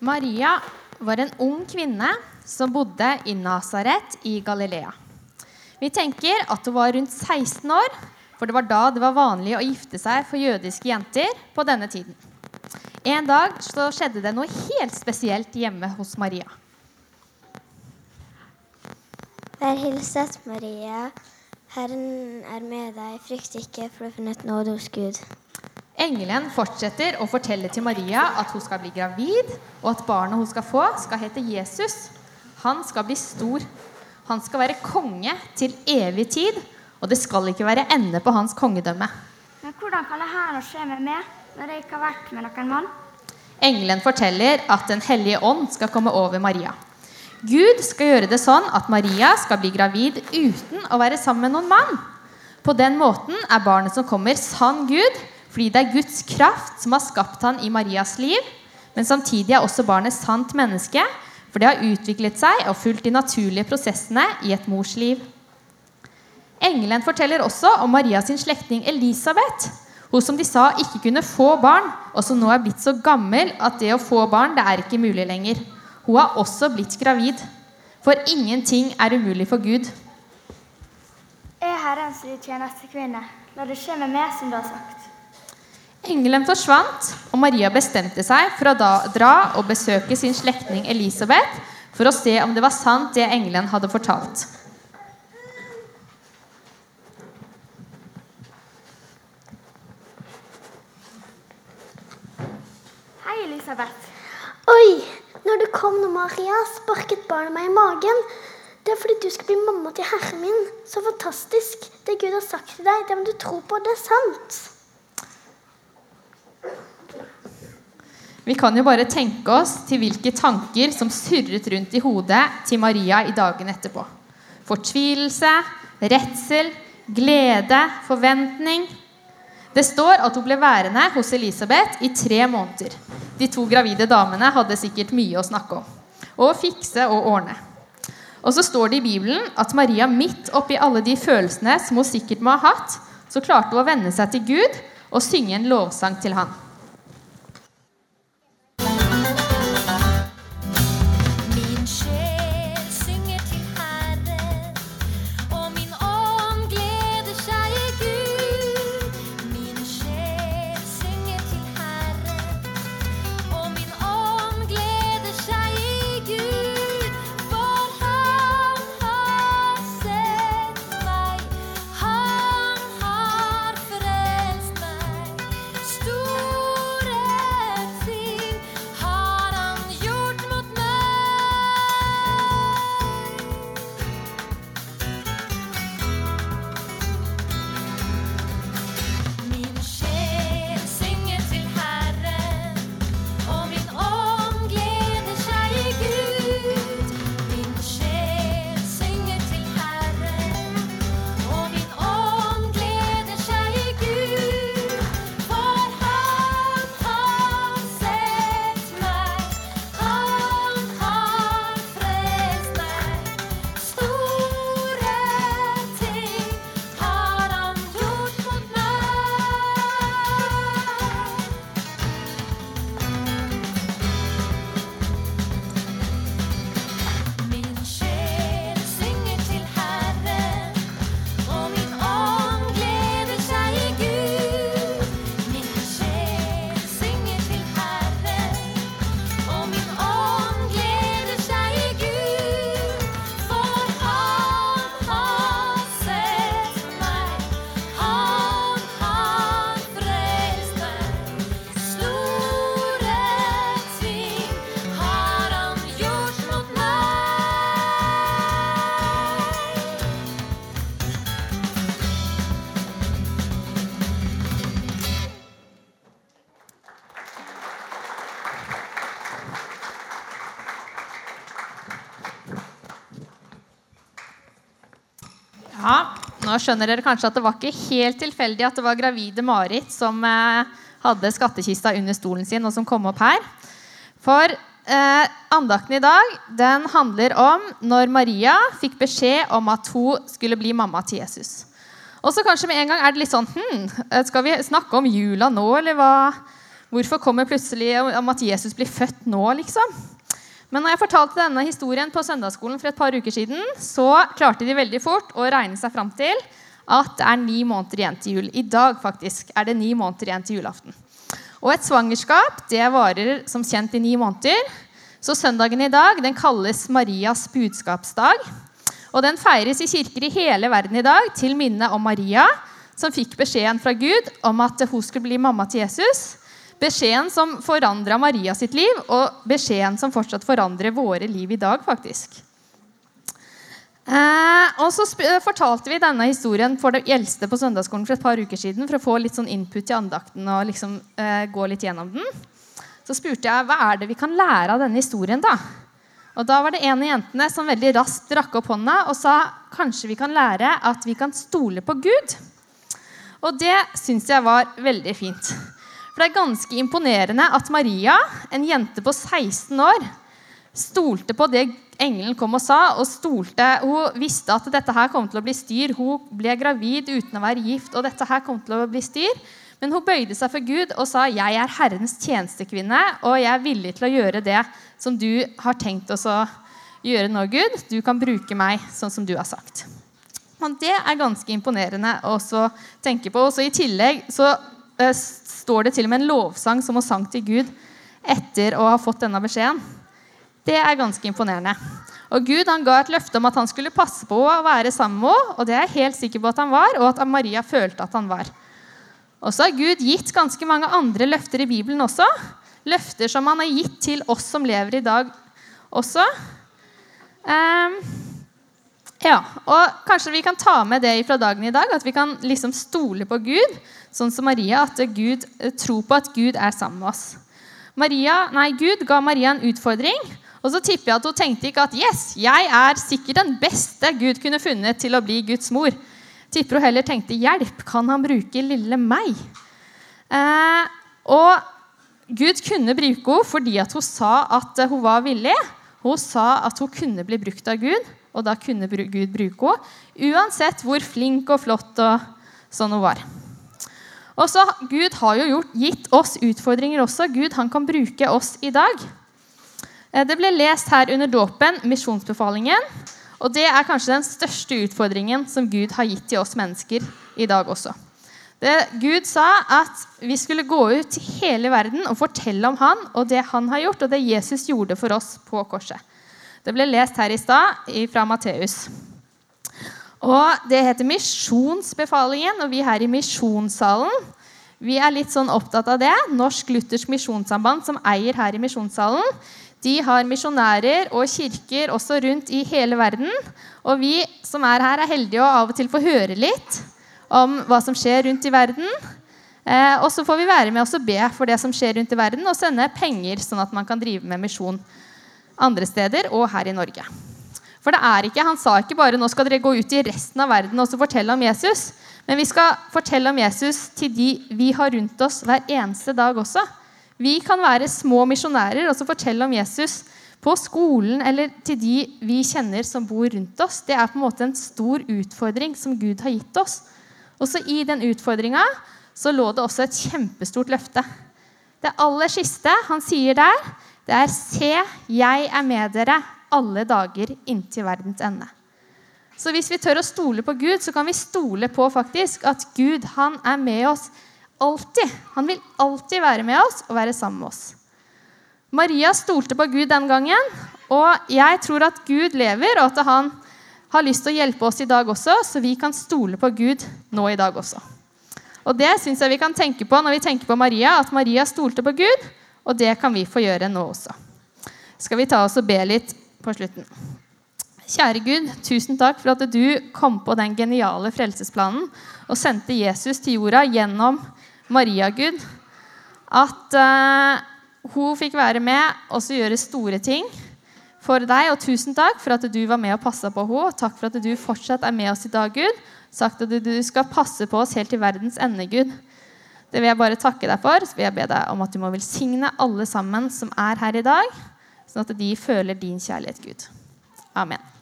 Maria var en ung kvinne som bodde i Nasaret i Galilea. Vi tenker at hun var rundt 16 år, for det var da det var vanlig å gifte seg for jødiske jenter på denne tiden. En dag så skjedde det noe helt spesielt hjemme hos Maria. Vær hilset, Maria. Herren er med deg. Frykt ikke, for du har funnet nåde hos Gud. Engelen fortsetter å fortelle til Maria at hun skal bli gravid, og at barnet hun skal få, skal hete Jesus. Han skal bli stor. Han skal være konge til evig tid, og det skal ikke være ende på hans kongedømme. Men hvordan kan det her nå skje med meg, når jeg ikke har vært med noen mann? Engelen forteller at Den hellige ånd skal komme over Maria. Gud skal gjøre det sånn at Maria skal bli gravid uten å være sammen med noen mann. På den måten er barnet som kommer, sann Gud, fordi det er Guds kraft som har skapt han i Marias liv. Men samtidig er også barnet sant menneske, for det har utviklet seg og fulgt de naturlige prosessene i et mors liv. Engelen forteller også om Marias slektning Elisabeth. Hun som de sa ikke kunne få barn, og som nå er blitt så gammel at det å få barn det er ikke mulig lenger. Hun har også blitt gravid. For ingenting er umulig for Gud. Jeg er Herrens tjenestekvinne. La det skje med meg som du har sagt. Engelen forsvant, og Maria bestemte seg for å da, dra og besøke sin slektning Elisabeth for å se om det var sant, det engelen hadde fortalt. Hei, Elisabeth. Oi! Når du kom nå, Maria, sparket barnet meg i magen. Det er fordi du skal bli mamma til herren min. Så fantastisk. Det Gud har sagt til deg, det må du tro på. Det er sant. Vi kan jo bare tenke oss til hvilke tanker som surret rundt i hodet til Maria i dagene etterpå. Fortvilelse, redsel, glede, forventning. Det står at hun ble værende hos Elisabeth i tre måneder. De to gravide damene hadde sikkert mye å snakke om. Og fikse og ordne. Og så står det i Bibelen at Maria midt oppi alle de følelsene som hun sikkert må ha hatt, så klarte hun å venne seg til Gud og synge en lovsang til han. Nå skjønner dere kanskje at det var ikke helt tilfeldig at det var gravide Marit som eh, hadde skattkista under stolen sin, og som kom opp her. For eh, andakten i dag den handler om når Maria fikk beskjed om at hun skulle bli mamma til Jesus. Og så kanskje med en gang er det litt sånn hm, Skal vi snakke om jula nå, eller hva, Hvorfor kommer plutselig om at Jesus blir født nå, liksom? Men når jeg fortalte denne historien på søndagsskolen for et par uker siden, så klarte de veldig fort å regne seg fram til at det er ni måneder igjen til jul. I dag faktisk er det ni måneder igjen til julaften. Og et svangerskap det varer som kjent i ni måneder. Så søndagen i dag den kalles Marias budskapsdag. Og den feires i kirker i hele verden i dag til minne om Maria, som fikk beskjeden fra Gud om at hun skulle bli mamma til Jesus. Beskjeden som forandra Maria sitt liv, og beskjeden som fortsatt forandrer våre liv i dag, faktisk. Eh, og så sp- fortalte vi denne historien for de eldste på søndagsskolen for et par uker siden for å få litt sånn input til andakten og liksom eh, gå litt gjennom den. Så spurte jeg hva er det vi kan lære av denne historien. da? Og Da var det en av jentene som veldig raskt rakk opp hånda og sa kanskje vi kan lære at vi kan stole på Gud. Og det syns jeg var veldig fint. For det er ganske imponerende at Maria, en jente på 16 år, stolte på det engelen kom og sa. og stolte, Hun visste at dette her kom til å bli styr. Hun ble gravid uten å være gift, og dette her kom til å bli styr. Men hun bøyde seg for Gud og sa, 'Jeg er Herrens tjenestekvinne, og jeg er villig til å gjøre det som du har tenkt oss å gjøre nå, Gud. Du kan bruke meg sånn som du har sagt.' Men det er ganske imponerende å tenke på. Og så I tillegg så står det til og med en lovsang som hun sang til Gud etter å ha fått denne beskjeden. Det er ganske imponerende. Og Gud han ga et løfte om at han skulle passe på å være sammen med henne. Og det er jeg helt sikker på at han var, og at Maria følte at han var. Og så har Gud gitt ganske mange andre løfter i Bibelen også. Løfter som han har gitt til oss som lever i dag også. Ehm, ja, og Kanskje vi kan ta med det fra dagen i dag, at vi kan liksom stole på Gud, sånn som Maria, at Gud eh, tror på at Gud er sammen med oss. Maria, nei, Gud ga Maria en utfordring, og så tipper jeg at hun tenkte ikke at yes, jeg er sikkert den beste Gud kunne funnet til å bli Guds mor. Tipper hun heller tenkte hjelp, kan han bruke lille meg? Eh, og Gud kunne bruke henne fordi at hun sa at hun var villig. Hun sa at hun kunne bli brukt av Gud, og da kunne Gud bruke henne. Uansett hvor flink og flott og sånn hun var. Og så Gud har jo gjort, gitt oss utfordringer også. Gud han kan bruke oss i dag. Eh, Det ble lest her under dåpen, misjonsbefalingen. Og det er kanskje den største utfordringen som Gud har gitt til oss mennesker i dag også. Det, Gud sa at vi skulle gå ut til hele verden og fortelle om han og det han har gjort, og det Jesus gjorde for oss på korset. Det ble lest her i stad fra Matteus. Og Det heter Misjonsbefalingen, og vi her i Misjonssalen vi er litt sånn opptatt av det. Norsk Luthersk Misjonssamband, som eier her i Misjonssalen, de har misjonærer og kirker også rundt i hele verden. Og vi som er her, er heldige å av og til få høre litt om hva som skjer rundt i verden. Eh, og så får vi være med og be for det som skjer rundt i verden, og sende penger, sånn at man kan drive med misjon andre steder og her i Norge. For det er ikke, Han sa ikke bare nå skal dere gå ut i resten av verden og fortelle om Jesus. Men vi skal fortelle om Jesus til de vi har rundt oss hver eneste dag også. Vi kan være små misjonærer og fortelle om Jesus på skolen eller til de vi kjenner som bor rundt oss. Det er på en måte en stor utfordring som Gud har gitt oss. Også i den utfordringa lå det også et kjempestort løfte. Det aller siste han sier der, det er 'Se, jeg er med dere alle dager inntil verdens ende'. Så hvis vi tør å stole på Gud, så kan vi stole på faktisk at Gud han er med oss alltid. Han vil alltid være med oss og være sammen med oss. Maria stolte på Gud den gangen, og jeg tror at Gud lever, og at han har lyst til å hjelpe oss i dag også, så vi kan stole på Gud nå i dag også. Og det syns jeg vi kan tenke på når vi tenker på Maria, at Maria stolte på Gud, og det kan vi få gjøre nå også. Skal vi ta oss og be litt på slutten. Kjære Gud, tusen takk for at du kom på den geniale frelsesplanen og sendte Jesus til jorda gjennom Maria, Gud. At uh, hun fikk være med og gjøre store ting for deg. Og tusen takk for at du var med og passa på henne. Og takk for at du fortsatt er med oss i dag, Gud. Sagt at du skal passe på oss helt til verdens ende, Gud. Det vil jeg bare takke deg for. Så vil jeg be deg om at du må velsigne alle sammen som er her i dag, sånn at de føler din kjærlighet, Gud. Amen.